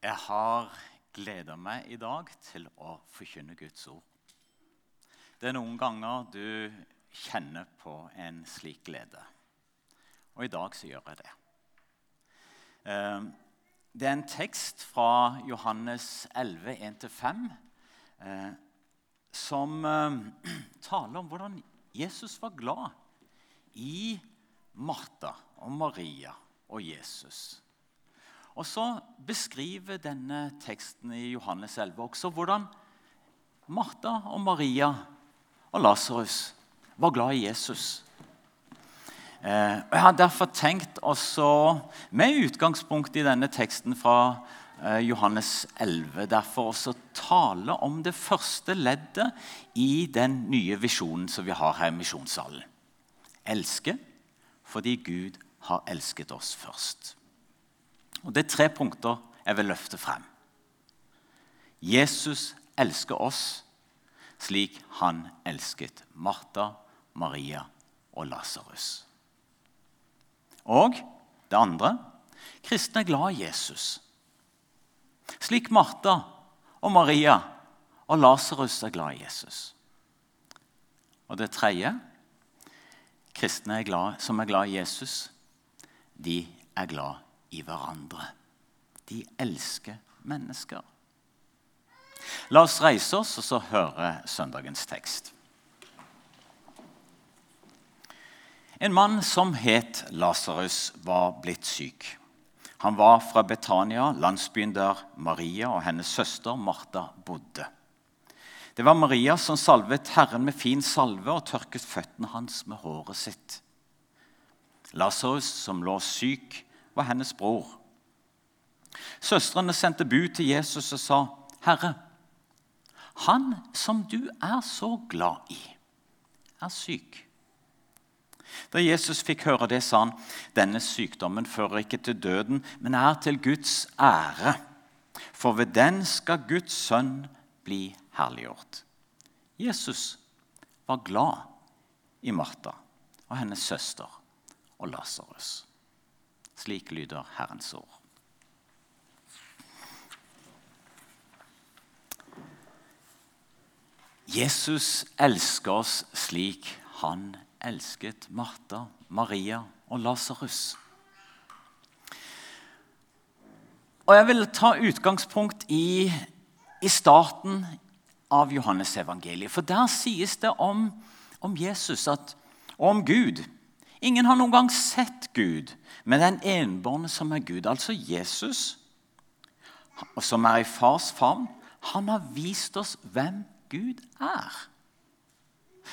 Jeg har gleda meg i dag til å forkynne Guds ord. Det er noen ganger du kjenner på en slik glede. Og i dag så gjør jeg det. Eh, det er en tekst fra Johannes 11, 1-5, eh, som eh, taler om hvordan Jesus var glad i Martha og Maria og Jesus. Og så beskriver denne teksten i Johannes 11 også hvordan Martha og Maria og Lasarus var glad i Jesus. Eh, jeg har derfor tenkt også, med utgangspunkt i denne teksten fra eh, Johannes 11, derfor også tale om det første leddet i den nye visjonen som vi har her i misjonssalen. Elske fordi Gud har elsket oss først. Og Det er tre punkter jeg vil løfte frem. Jesus elsker oss slik han elsket Martha, Maria og Lasarus. Og det andre kristne er glad i Jesus. Slik Martha og Maria og Lasarus er glad i Jesus. Og det tredje kristne er glad, som er glad i Jesus, de er glad i hverandre. De elsker mennesker. La oss reise oss og så høre søndagens tekst. En mann som het Lasarus, var blitt syk. Han var fra Betania, landsbyen der Maria og hennes søster Martha bodde. Det var Maria som salvet Herren med fin salve og tørket føttene hans med håret sitt. Lasarus, som lå syk, var hennes bror. Søstrene sendte bud til Jesus og sa, 'Herre, han som du er så glad i, er syk.' Da Jesus fikk høre det, sa han, 'Denne sykdommen fører ikke til døden, men er til Guds ære.' For ved den skal Guds sønn bli herliggjort. Jesus var glad i Martha og hennes søster og Lasarus. Slik lyder Herrens ord. Jesus elsker oss slik han elsket Martha, Maria og Lasarus. Og Jeg vil ta utgangspunkt i, i starten av Johannes-evangeliet. For der sies det om, om Jesus at, og om Gud Ingen har noen gang sett Gud, men den enbårne som er Gud, altså Jesus, som er i fars favn, han har vist oss hvem Gud er.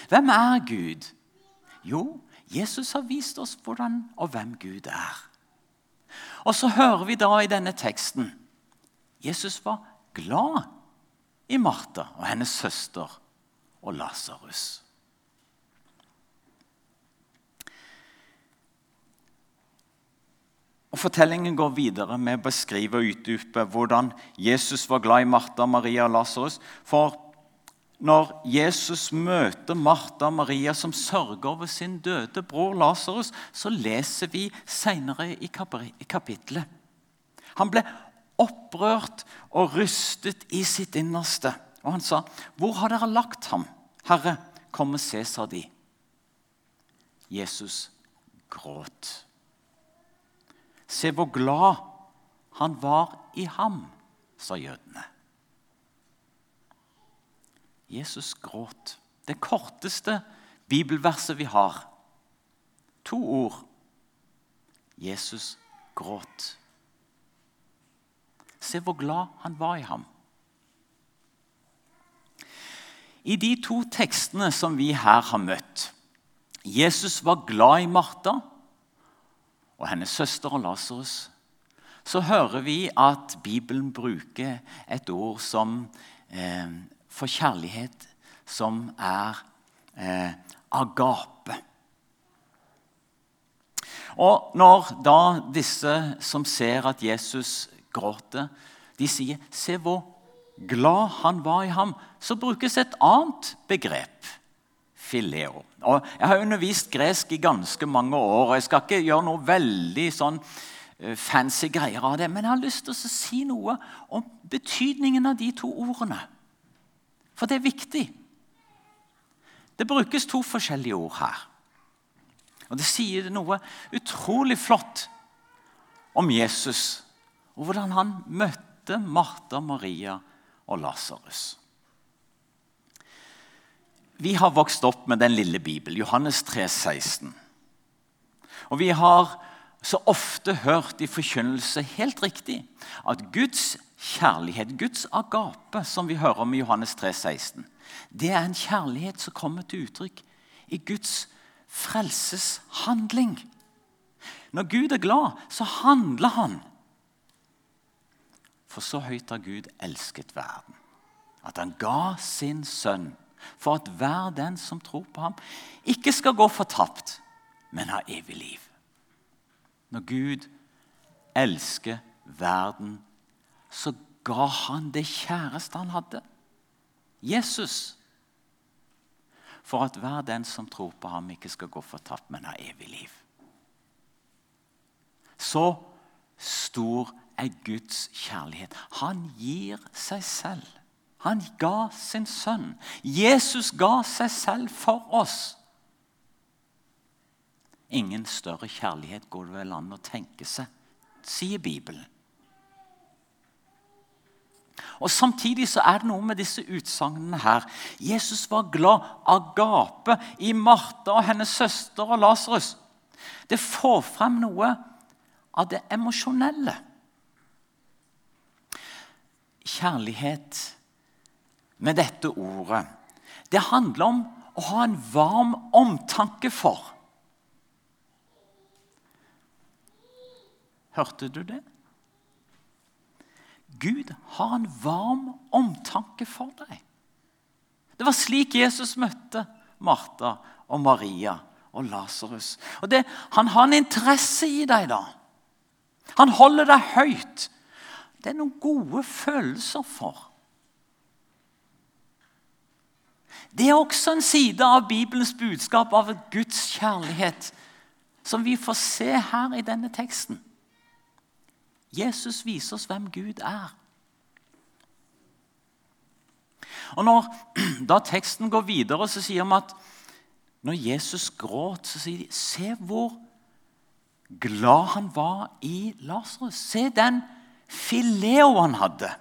Hvem er Gud? Jo, Jesus har vist oss hvordan og hvem Gud er. Og så hører vi da i denne teksten Jesus var glad i Martha og hennes søster og Lasarus. Og Fortellingen går videre med å beskrive og utdype hvordan Jesus var glad i Martha, Maria og Lasarus. For når Jesus møter Martha og Maria som sørger over sin døde bror Lasarus, så leser vi senere i kapittelet. Han ble opprørt og rystet i sitt innerste. Og han sa, 'Hvor har dere lagt ham?' 'Herre, kom og se', sa de. Jesus gråt. Se hvor glad han var i ham, sa jødene. Jesus gråt. Det korteste bibelverset vi har. To ord. Jesus gråt. Se hvor glad han var i ham. I de to tekstene som vi her har møtt Jesus var glad i Martha og hennes søster og Lasarus, så hører vi at Bibelen bruker et ord som, eh, for kjærlighet som er eh, agape. Og når da disse som ser at Jesus gråter, de sier 'Se hvor glad han var i ham', så brukes et annet begrep fileo. Og jeg har undervist gresk i ganske mange år. og Jeg skal ikke gjøre noe veldig sånn eh, fancy greier av det. Men jeg har lyst til å si noe om betydningen av de to ordene. For det er viktig. Det brukes to forskjellige ord her. Og det sier noe utrolig flott om Jesus og hvordan han møtte Martha, Maria og Lasarus. Vi har vokst opp med den lille Bibelen, Johannes 3, 16. Og vi har så ofte hørt i forkynnelse helt riktig at Guds kjærlighet, Guds agape, som vi hører om i Johannes 3, 16, det er en kjærlighet som kommer til uttrykk i Guds frelseshandling. Når Gud er glad, så handler han. For så høyt har Gud elsket verden, at han ga sin sønn for at hver den som tror på ham, ikke skal gå fortapt, men ha evig liv. Når Gud elsker verden, så ga han det kjæreste han hadde, Jesus, for at hver den som tror på ham, ikke skal gå fortapt, men ha evig liv. Så stor er Guds kjærlighet. Han gir seg selv. Han ga sin sønn. Jesus ga seg selv for oss. Ingen større kjærlighet går det vel an å tenke seg, sier Bibelen. Og Samtidig så er det noe med disse utsagnene her. Jesus var glad av gape i Martha og hennes søster og Lasarus. Det får frem noe av det emosjonelle. Kjærlighet med dette ordet. Det handler om å ha en varm omtanke for. Hørte du det? Gud har en varm omtanke for deg. Det var slik Jesus møtte Martha og Maria og Lasarus. Han har en interesse i deg, da. Han holder deg høyt. Det er noen gode følelser for. Det er også en side av Bibelens budskap av Guds kjærlighet som vi får se her i denne teksten. Jesus viser oss hvem Gud er. Og når da teksten går videre, så sier vi at når Jesus gråt, så sier de Se hvor glad han var i Lasarus. Se den fileo han hadde.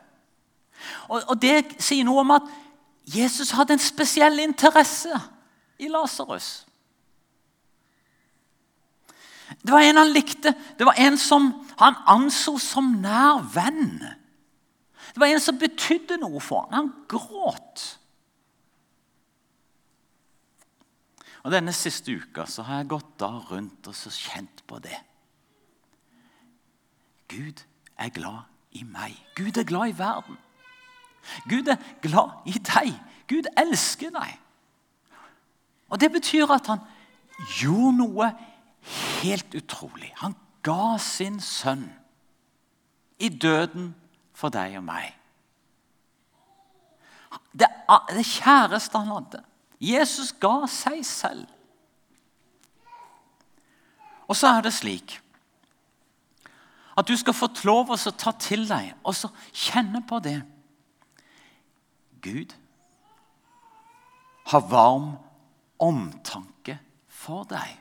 Og, og Det sier noe om at Jesus hadde en spesiell interesse i Lasarus. Det var en han likte. Det var en som han anså som nær venn. Det var en som betydde noe for ham. Han gråt. Og Denne siste uka så har jeg gått da rundt og så kjent på det. Gud er glad i meg. Gud er glad i verden. Gud er glad i deg. Gud elsker deg. Og Det betyr at han gjorde noe helt utrolig. Han ga sin sønn i døden for deg og meg. Det, det kjæreste han hadde. Jesus ga seg selv. Og så er det slik at du skal få lov å ta til deg og så kjenne på det. Gud har varm omtanke for deg.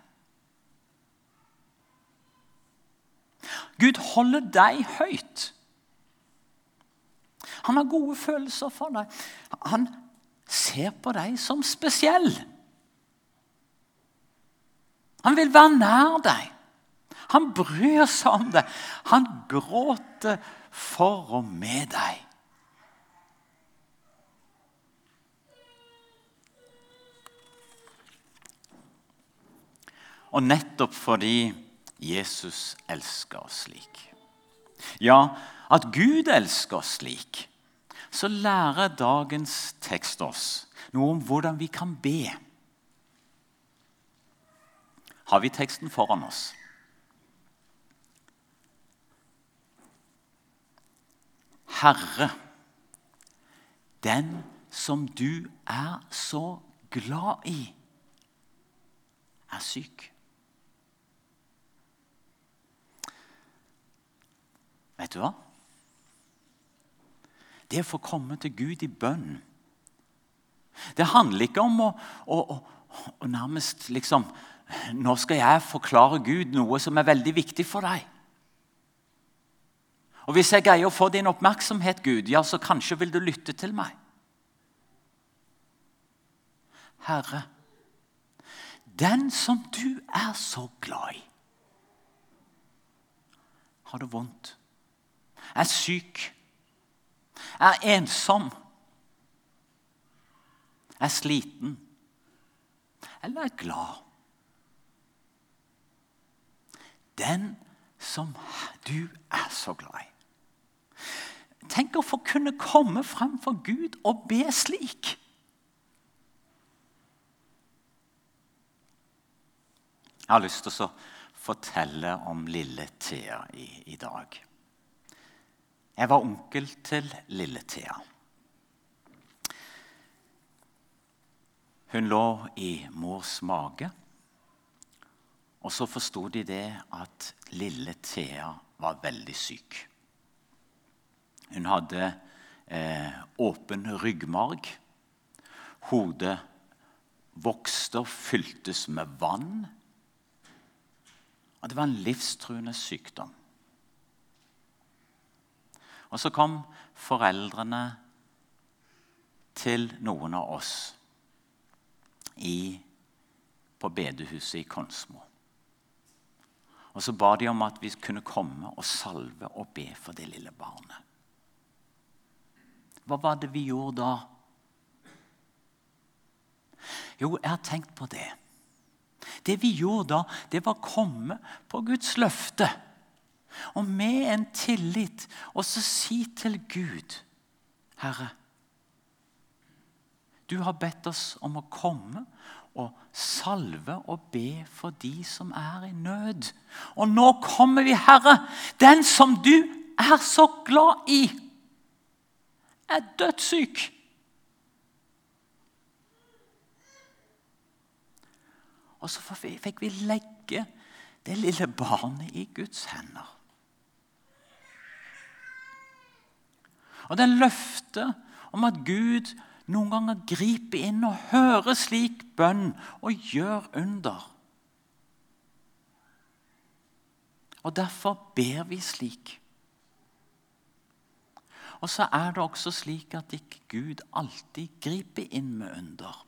Gud holder deg høyt. Han har gode følelser for deg. Han ser på deg som spesiell. Han vil være nær deg. Han bryr seg om deg. Han gråter for og med deg. Og nettopp fordi Jesus elsker oss slik, ja, at Gud elsker oss slik, så lærer dagens tekst oss noe om hvordan vi kan be. Har vi teksten foran oss? Herre, den som du er så glad i, er syk. Vet du hva? Det å få komme til Gud i bønn Det handler ikke om å, å, å, å nærmest liksom Nå skal jeg forklare Gud noe som er veldig viktig for deg. Og Hvis jeg greier å få din oppmerksomhet, Gud, ja, så kanskje vil du lytte til meg. Herre, den som du er så glad i, har det vondt, er syk, er ensom, er sliten eller er glad. Den som du er så glad i. Tenk å få kunne komme frem for Gud og be slik. Jeg har lyst til å fortelle om lille Thea i, i dag. Jeg var onkel til lille Thea. Hun lå i mors mage. Og så forsto de det at lille Thea var veldig syk. Hun hadde eh, åpen ryggmarg. Hodet vokste og fyltes med vann. Og det var en livstruende sykdom. Og så kom foreldrene til noen av oss i, på bedehuset i Konsmo. Og så ba de om at vi kunne komme og salve og be for det lille barnet. Hva var det vi gjorde da? Jo, jeg har tenkt på det. Det vi gjorde da, det var å komme på Guds løfte. Og med en tillit og så si til Gud Herre, du har bedt oss om å komme og salve og be for de som er i nød. Og nå kommer vi, Herre, den som du er så glad i er dødssyk. Og så fikk vi legge det lille barnet i Guds hender. Og det løftet om at Gud noen ganger griper inn og hører slik bønn og gjør under. Og derfor ber vi slik. Og så er det også slik at ikke Gud alltid griper inn med under.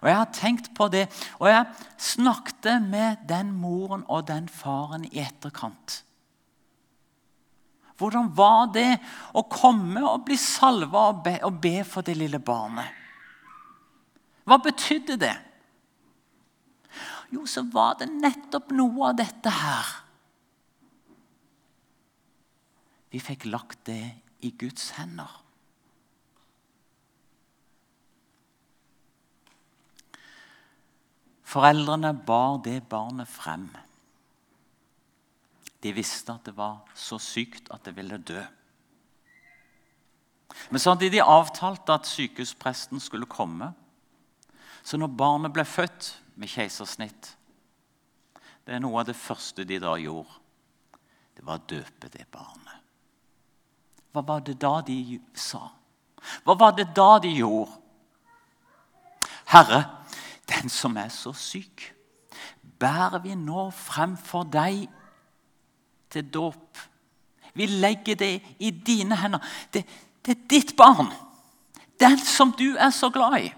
Og Jeg har tenkt på det, og jeg snakket med den moren og den faren i etterkant. Hvordan var det å komme og bli salva og og be for det lille barnet? Hva betydde det? Jo, så var det nettopp noe av dette her. Vi fikk lagt det i Guds hender. Foreldrene bar det barnet frem. De visste at det var så sykt at det ville dø. Men så hadde de avtalt at sykehuspresten skulle komme. Så når barnet ble født med keisersnitt Det er noe av det første de da gjorde. Det var å døpe det barnet. Hva var det da de sa? Hva var det da de gjorde? Herre, den som er så syk, bærer vi nå frem for deg til dåp. Vi legger det i dine hender. Det, det er ditt barn. Den som du er så glad i.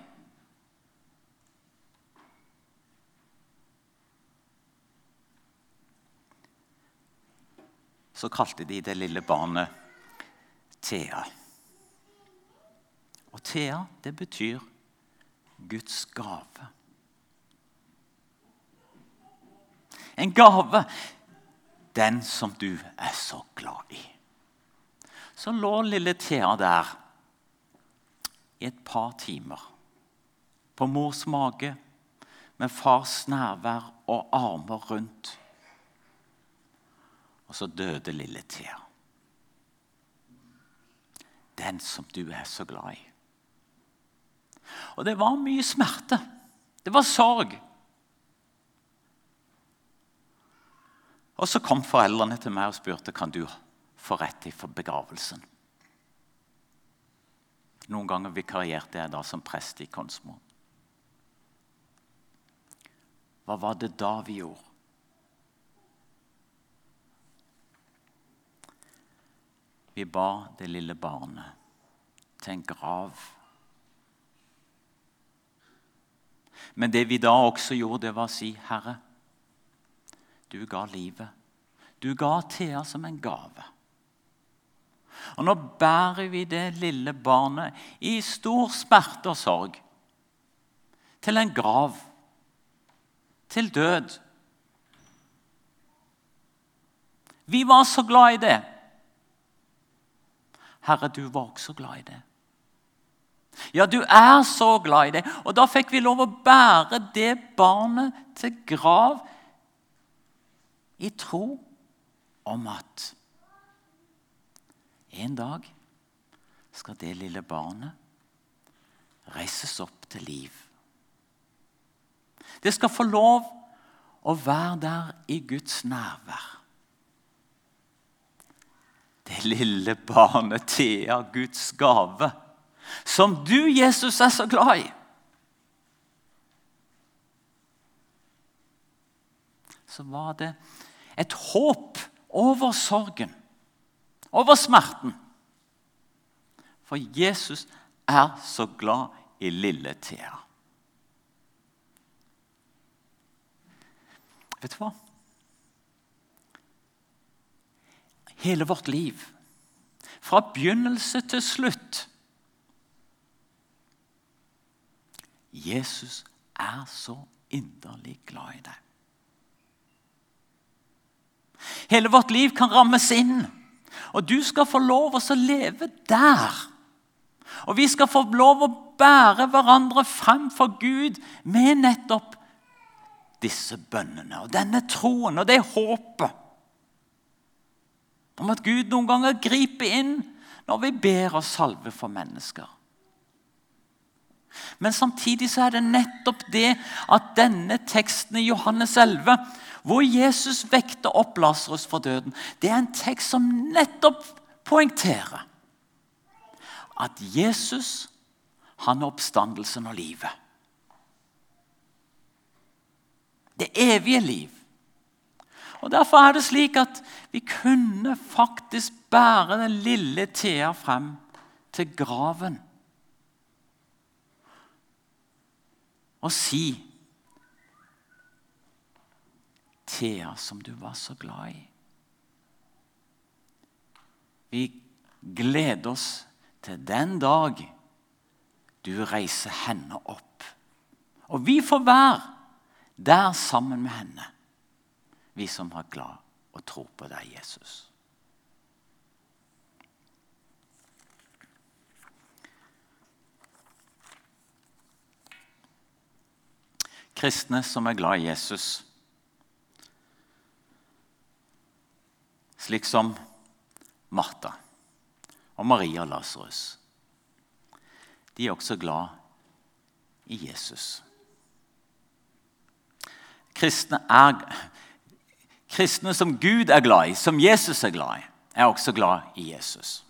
Så kalte de det lille barnet Thea. Og Thea, det betyr Guds gave. En gave, den som du er så glad i. Så lå lille Thea der i et par timer på mors mage med fars nærvær og armer rundt. Og så døde lille Thea den som du er så glad i. Og det var mye smerte. Det var sorg. Og så kom foreldrene til meg og spurte kan du få rett til begravelsen. Noen ganger vikarierte jeg da som prest i Konsmo. Hva var det da vi gjorde? Vi ba det lille barnet til en grav. Men det vi da også gjorde, det var å si, 'Herre, du ga livet. Du ga Thea som en gave.' Og nå bærer vi det lille barnet i stor smerte og sorg til en grav, til død. Vi var så glad i det. Herre, du var også glad i det. Ja, du er så glad i det. Og da fikk vi lov å bære det barnet til grav i tro om at en dag skal det lille barnet reises opp til liv. Det skal få lov å være der i Guds nærvær. Det lille barnet Thea, Guds gave, som du, Jesus, er så glad i. Så var det et håp over sorgen over smerten. For Jesus er så glad i lille Thea. Vet du hva? Hele vårt liv, fra begynnelse til slutt Jesus er så inderlig glad i deg. Hele vårt liv kan rammes inn og du skal få lov å leve der. Og vi skal få lov å bære hverandre frem for Gud med nettopp disse bønnene og denne troen og det håpet om at Gud noen ganger griper inn når vi ber og salver for mennesker. Men samtidig så er det nettopp det at denne teksten i Johannes 11 hvor Jesus vekter opp Lasarus fra døden, det er en tekst som nettopp poengterer at Jesus han er oppstandelsen og livet. Det evige liv. Og Derfor er det slik at vi kunne faktisk bære den lille Thea frem til graven og si Thea som du var så glad i. Vi gleder oss til den dag du reiser henne opp. Og vi får være der sammen med henne, vi som har glad og tro på deg, Jesus. Kristne som er glad i Jesus, slik som Martha og Maria Lasarus. De er også glad i Jesus. Kristne, er, kristne som Gud er glad i, som Jesus er glad i, er også glad i Jesus.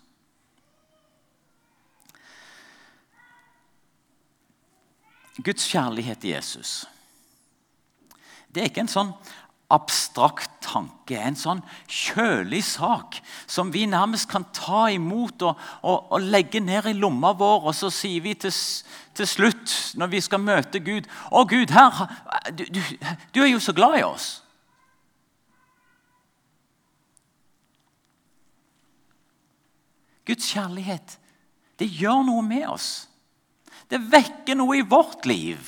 Guds kjærlighet til Jesus det er ikke en sånn abstrakt tanke, en sånn kjølig sak som vi nærmest kan ta imot og, og, og legge ned i lomma vår. Og så sier vi til, til slutt, når vi skal møte Gud 'Å, Gud, her, du, du, du er jo så glad i oss.' Guds kjærlighet, det gjør noe med oss. Det vekker noe i vårt liv.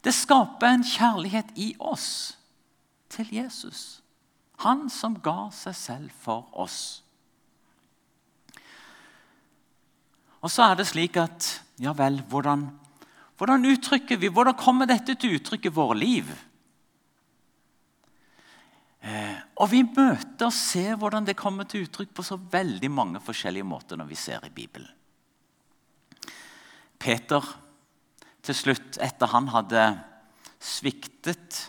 Det skaper en kjærlighet i oss til Jesus. Han som ga seg selv for oss. Og så er det slik at Ja vel, hvordan, hvordan uttrykker vi, hvordan kommer dette til uttrykk i våre liv? Eh, og Vi møter og ser hvordan det kommer til uttrykk på så veldig mange forskjellige måter når vi ser i Bibelen. Peter, til slutt, etter han hadde sviktet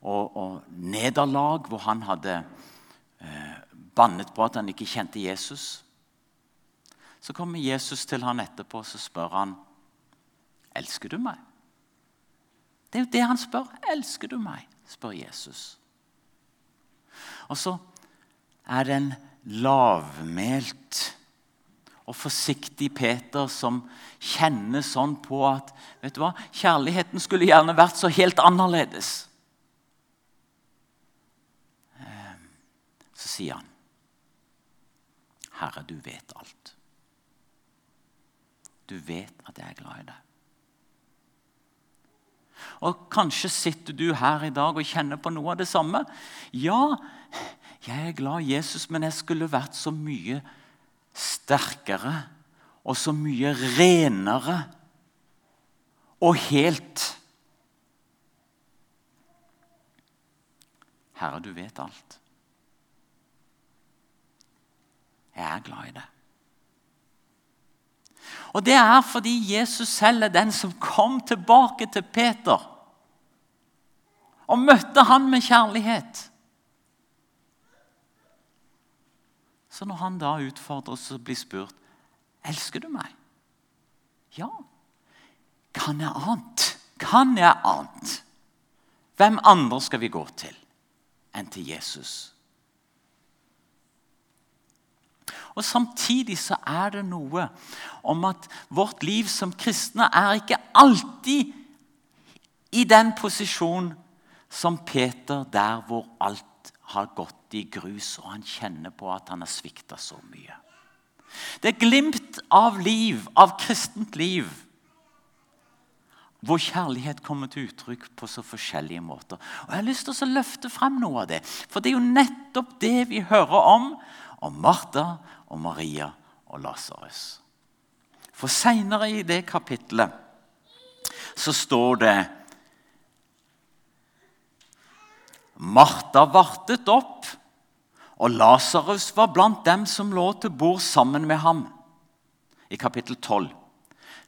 og, og nederlag hvor han hadde eh, bannet på at han ikke kjente Jesus. Så kommer Jesus til han etterpå og så spør han, 'Elsker du meg?' Det er jo det han spør. 'Elsker du meg?' spør Jesus. Og så er det en lavmælt og forsiktig Peter som kjenner sånn på at vet du hva, kjærligheten skulle gjerne vært så helt annerledes. Ehm, så sier han, 'Herre, du vet alt.' Du vet at jeg er glad i deg. Og Kanskje sitter du her i dag og kjenner på noe av det samme. Ja, jeg er glad i Jesus, men jeg skulle vært så mye sterkere og så mye renere og helt. Herre, du vet alt. Jeg er glad i det. Og det er fordi Jesus selv er den som kom tilbake til Peter og møtte han med kjærlighet. Så når han da utfordres og blir spurt elsker du meg, ja, kan jeg annet? Kan jeg annet? Hvem andre skal vi gå til enn til Jesus? Og Samtidig så er det noe om at vårt liv som kristne er ikke alltid i den posisjonen som Peter, der hvor alt har gått i grus, og han kjenner på at han har svikta så mye. Det er glimt av liv, av kristent liv, hvor kjærlighet kommer til uttrykk på så forskjellige måter. Og Jeg har lyst til å løfte frem noe av det, for det er jo nettopp det vi hører om om Martha og Maria og Lasarus. For seinere i det kapitlet så står det Martha vartet opp, og Lasarus var blant dem som lå til bord sammen med ham. I kapittel 12.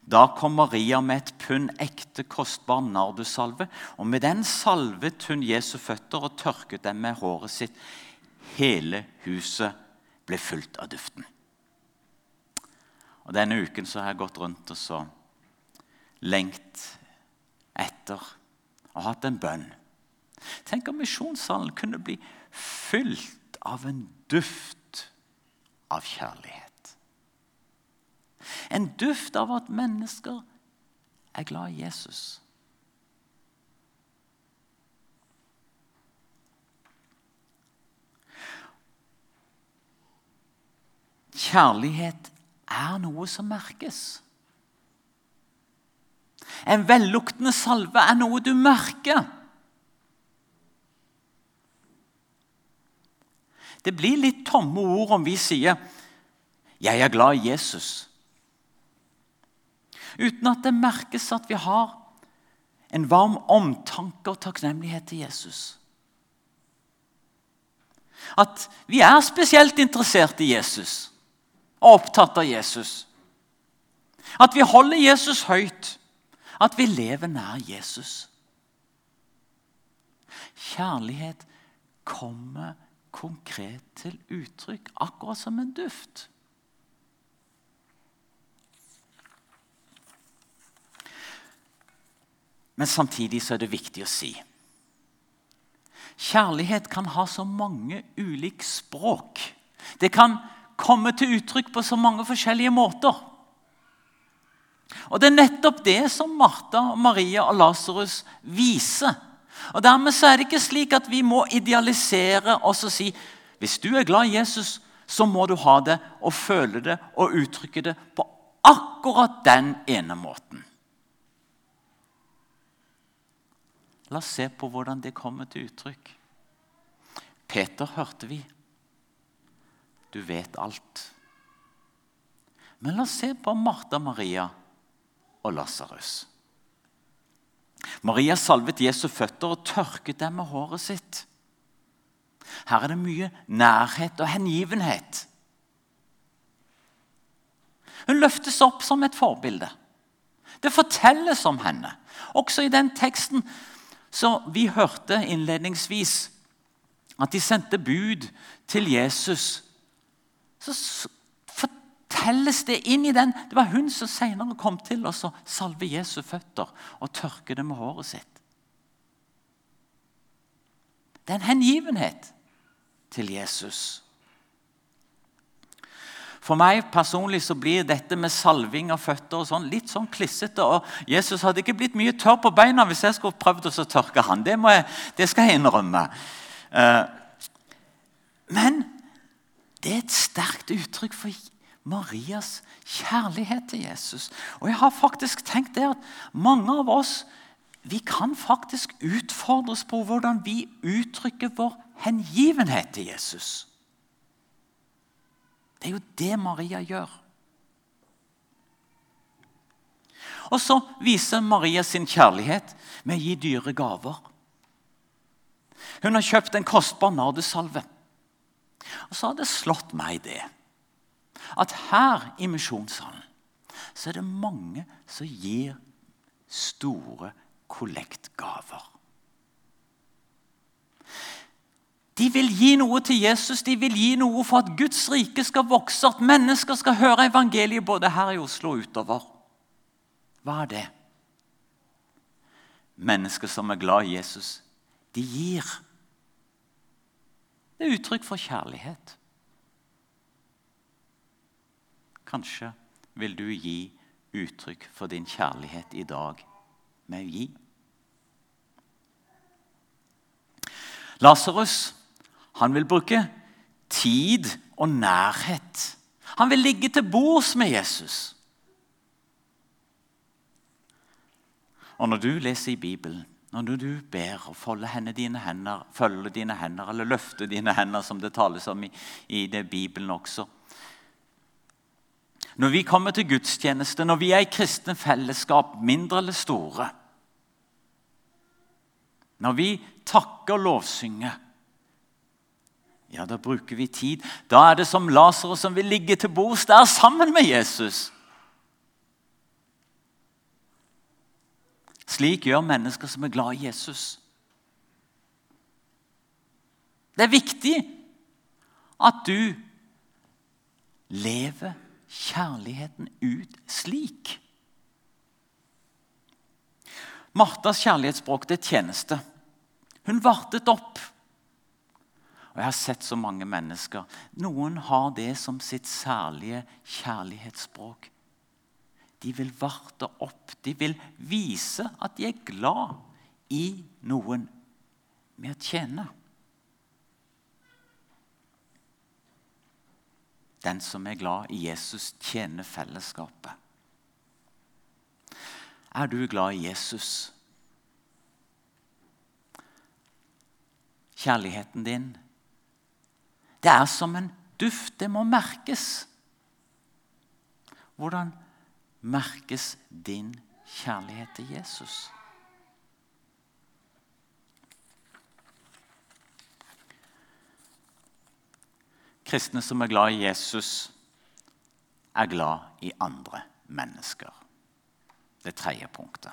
Da kom Maria med et pund ekte, kostbar nardussalve, og med den salvet hun Jesu føtter og tørket dem med håret sitt. Hele huset ble fulgt av duften. Og Denne uken så har jeg gått rundt og så lengt etter og hatt en bønn. Tenk om misjonssalen kunne bli fylt av en duft av kjærlighet. En duft av at mennesker er glad i Jesus. Kjærlighet er noe som merkes. En velluktende salve er noe du merker. Det blir litt tomme ord om vi sier 'Jeg er glad i Jesus', uten at det merkes at vi har en varm omtanke og takknemlighet til Jesus. At vi er spesielt interessert i Jesus og opptatt av Jesus. At vi holder Jesus høyt. At vi lever nær Jesus. Kjærlighet kommer konkret til uttrykk, akkurat som en duft. Men samtidig så er det viktig å si Kjærlighet kan ha så mange ulike språk. Det kan komme til uttrykk på så mange forskjellige måter. Og Det er nettopp det som Martha, Maria og Lasarus viser. Og Dermed er det ikke slik at vi må idealisere oss og si hvis du er glad i Jesus, så må du ha det og føle det og uttrykke det på akkurat den ene måten. La oss se på hvordan det kommer til uttrykk. Peter hørte vi du vet alt. Men la oss se på Martha, Maria og Lasarus. Maria salvet Jesu føtter og tørket dem med håret sitt. Her er det mye nærhet og hengivenhet. Hun løftes opp som et forbilde. Det fortelles om henne. Også i den teksten som vi hørte innledningsvis, at de sendte bud til Jesus, så fortelles det inn i den Det var hun som senere kom til å salve Jesu føtter og tørke det med håret sitt. Det er en hengivenhet til Jesus. For meg personlig så blir dette med salving av føtter og sånn litt sånn klissete. og Jesus hadde ikke blitt mye tørr på beina hvis jeg skulle prøvd å tørke han. Det, jeg, det, skal jeg innrømme. Eh, men det er et sterkt uttrykk for Marias kjærlighet til Jesus. Og jeg har faktisk tenkt det at mange av oss vi kan faktisk utfordres på hvordan vi uttrykker vår hengivenhet til Jesus. Det er jo det Maria gjør. Og så viser Maria sin kjærlighet med å gi dyre gaver. Hun har kjøpt en kostbar nardusalve. Og så har det slått meg det at her i misjonssalen så er det mange som gir store kollektgaver. De vil gi noe til Jesus, de vil gi noe for at Guds rike skal vokse, at mennesker skal høre evangeliet både her i Oslo og utover. Hva er det? Mennesker som er glad i Jesus, de gir. Det er uttrykk for kjærlighet. Kanskje vil du gi uttrykk for din kjærlighet i dag med å gi. Lasarus vil bruke tid og nærhet. Han vil ligge til bords med Jesus. Og når du leser i Bibelen, når du ber og folder dine hender, følger dine hender eller løfter dine hender, som det tales om i, i det Bibelen også Når vi kommer til gudstjeneste, når vi er i kristne fellesskap, mindre eller store Når vi takker og lovsynger ja, da bruker vi tid. Da er det som Lasarus som vil ligge til bords der sammen med Jesus. Slik gjør mennesker som er glad i Jesus. Det er viktig at du lever kjærligheten ut slik. Martas kjærlighetsspråk det tjeneste. Hun vartet opp og Jeg har sett så mange mennesker. Noen har det som sitt særlige kjærlighetsspråk. De vil varte opp. De vil vise at de er glad i noen med å tjene. Den som er glad i Jesus, tjener fellesskapet. Er du glad i Jesus? Kjærligheten din det er som en duft. Det må merkes. Hvordan merkes din kjærlighet til Jesus? Kristne som er glad i Jesus, er glad i andre mennesker. Det tredje punktet.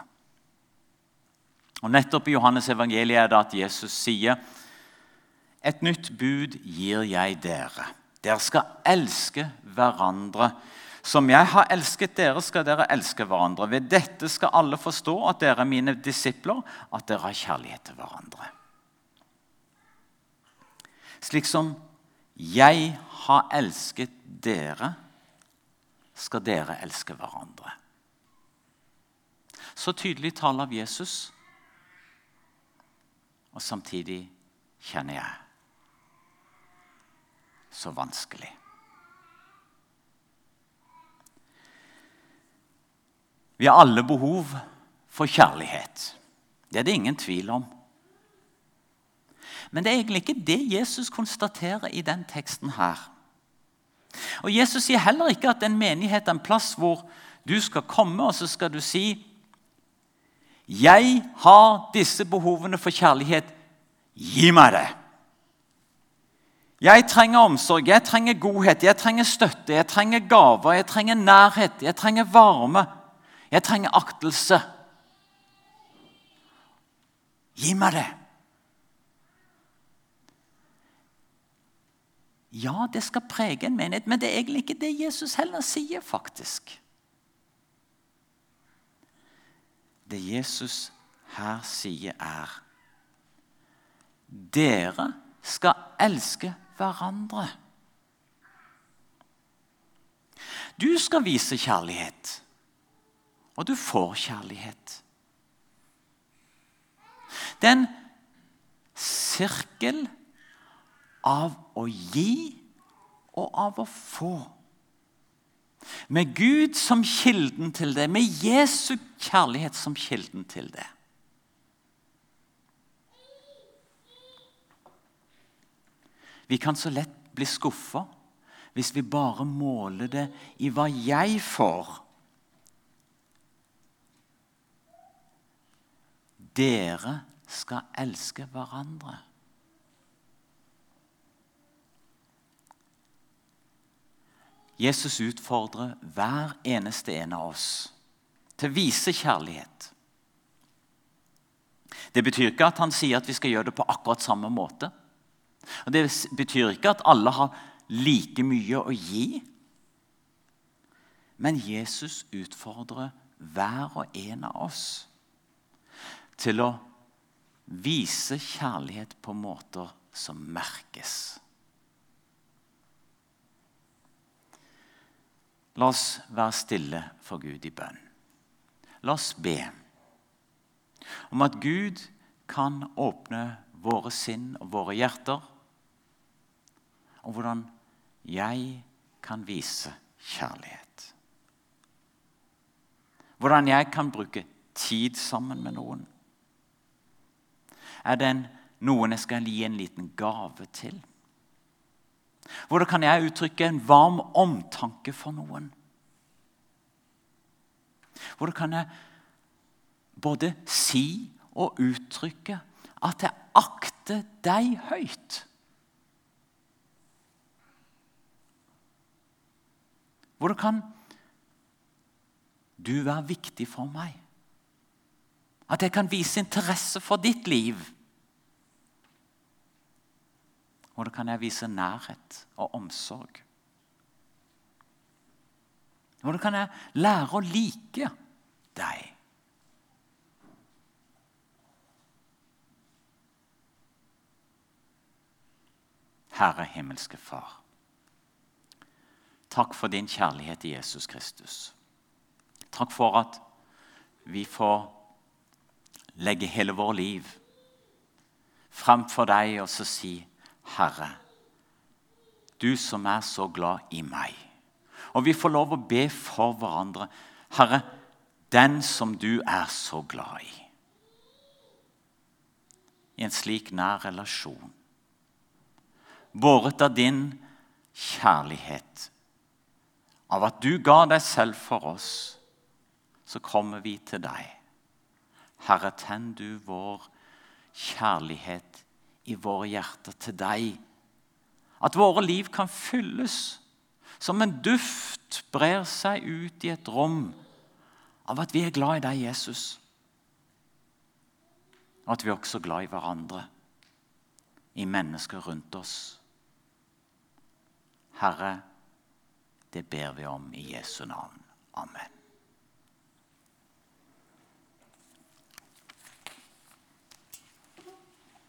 Og Nettopp i Johannes evangeliet er det at Jesus sier et nytt bud gir jeg dere. Dere skal elske hverandre. Som jeg har elsket dere, skal dere elske hverandre. Ved dette skal alle forstå at dere er mine disipler, at dere har kjærlighet til hverandre. Slik som jeg har elsket dere, skal dere elske hverandre. Så tydelig tale av Jesus, og samtidig kjenner jeg så vanskelig. Vi har alle behov for kjærlighet. Det er det ingen tvil om. Men det er egentlig ikke det Jesus konstaterer i den teksten her. Og Jesus sier heller ikke at en menighet er en plass hvor du skal komme og så skal du si Jeg har disse behovene for kjærlighet. Gi meg det! Jeg trenger omsorg, jeg trenger godhet, jeg trenger støtte, jeg trenger gaver, jeg trenger nærhet, jeg trenger varme, jeg trenger aktelse. Gi meg det. Ja, det skal prege en menighet, men det er egentlig ikke det Jesus heller sier, faktisk. Det Jesus her sier, er Dere skal elske hverandre. Du skal vise kjærlighet, og du får kjærlighet. Det er en sirkel av å gi og av å få. Med Gud som kilden til det, med Jesu kjærlighet som kilden til det. Vi kan så lett bli skuffa hvis vi bare måler det i hva jeg får. Dere skal elske hverandre. Jesus utfordrer hver eneste en av oss til å vise kjærlighet. Det betyr ikke at han sier at vi skal gjøre det på akkurat samme måte. Og Det betyr ikke at alle har like mye å gi. Men Jesus utfordrer hver og en av oss til å vise kjærlighet på måter som merkes. La oss være stille for Gud i bønn. La oss be om at Gud kan åpne våre sinn og våre hjerter, og hvordan jeg kan vise kjærlighet. Hvordan jeg kan bruke tid sammen med noen. Er det noen jeg skal gi en liten gave til? Hvordan kan jeg uttrykke en varm omtanke for noen? Hvordan kan jeg både si og uttrykke at jeg akter deg høyt? Hvordan kan du være viktig for meg? At jeg kan vise interesse for ditt liv? Hvordan kan jeg vise nærhet og omsorg? Hvordan kan jeg lære å like deg? Herre himmelske Far. Takk for din kjærlighet i Jesus Kristus. Takk for at vi får legge hele vår liv frem for deg og så si, 'Herre, du som er så glad i meg.' Og vi får lov å be for hverandre. 'Herre, den som du er så glad i.' I en slik nær relasjon. Båret av din kjærlighet av at du ga deg selv for oss, så kommer vi til deg. Herre, tenn du vår kjærlighet i våre hjerter til deg. At våre liv kan fylles som en duft brer seg ut i et rom av at vi er glad i deg, Jesus. Og at vi er også glad i hverandre, i mennesker rundt oss. Herre, det ber vi om i Jesu navn. Amen.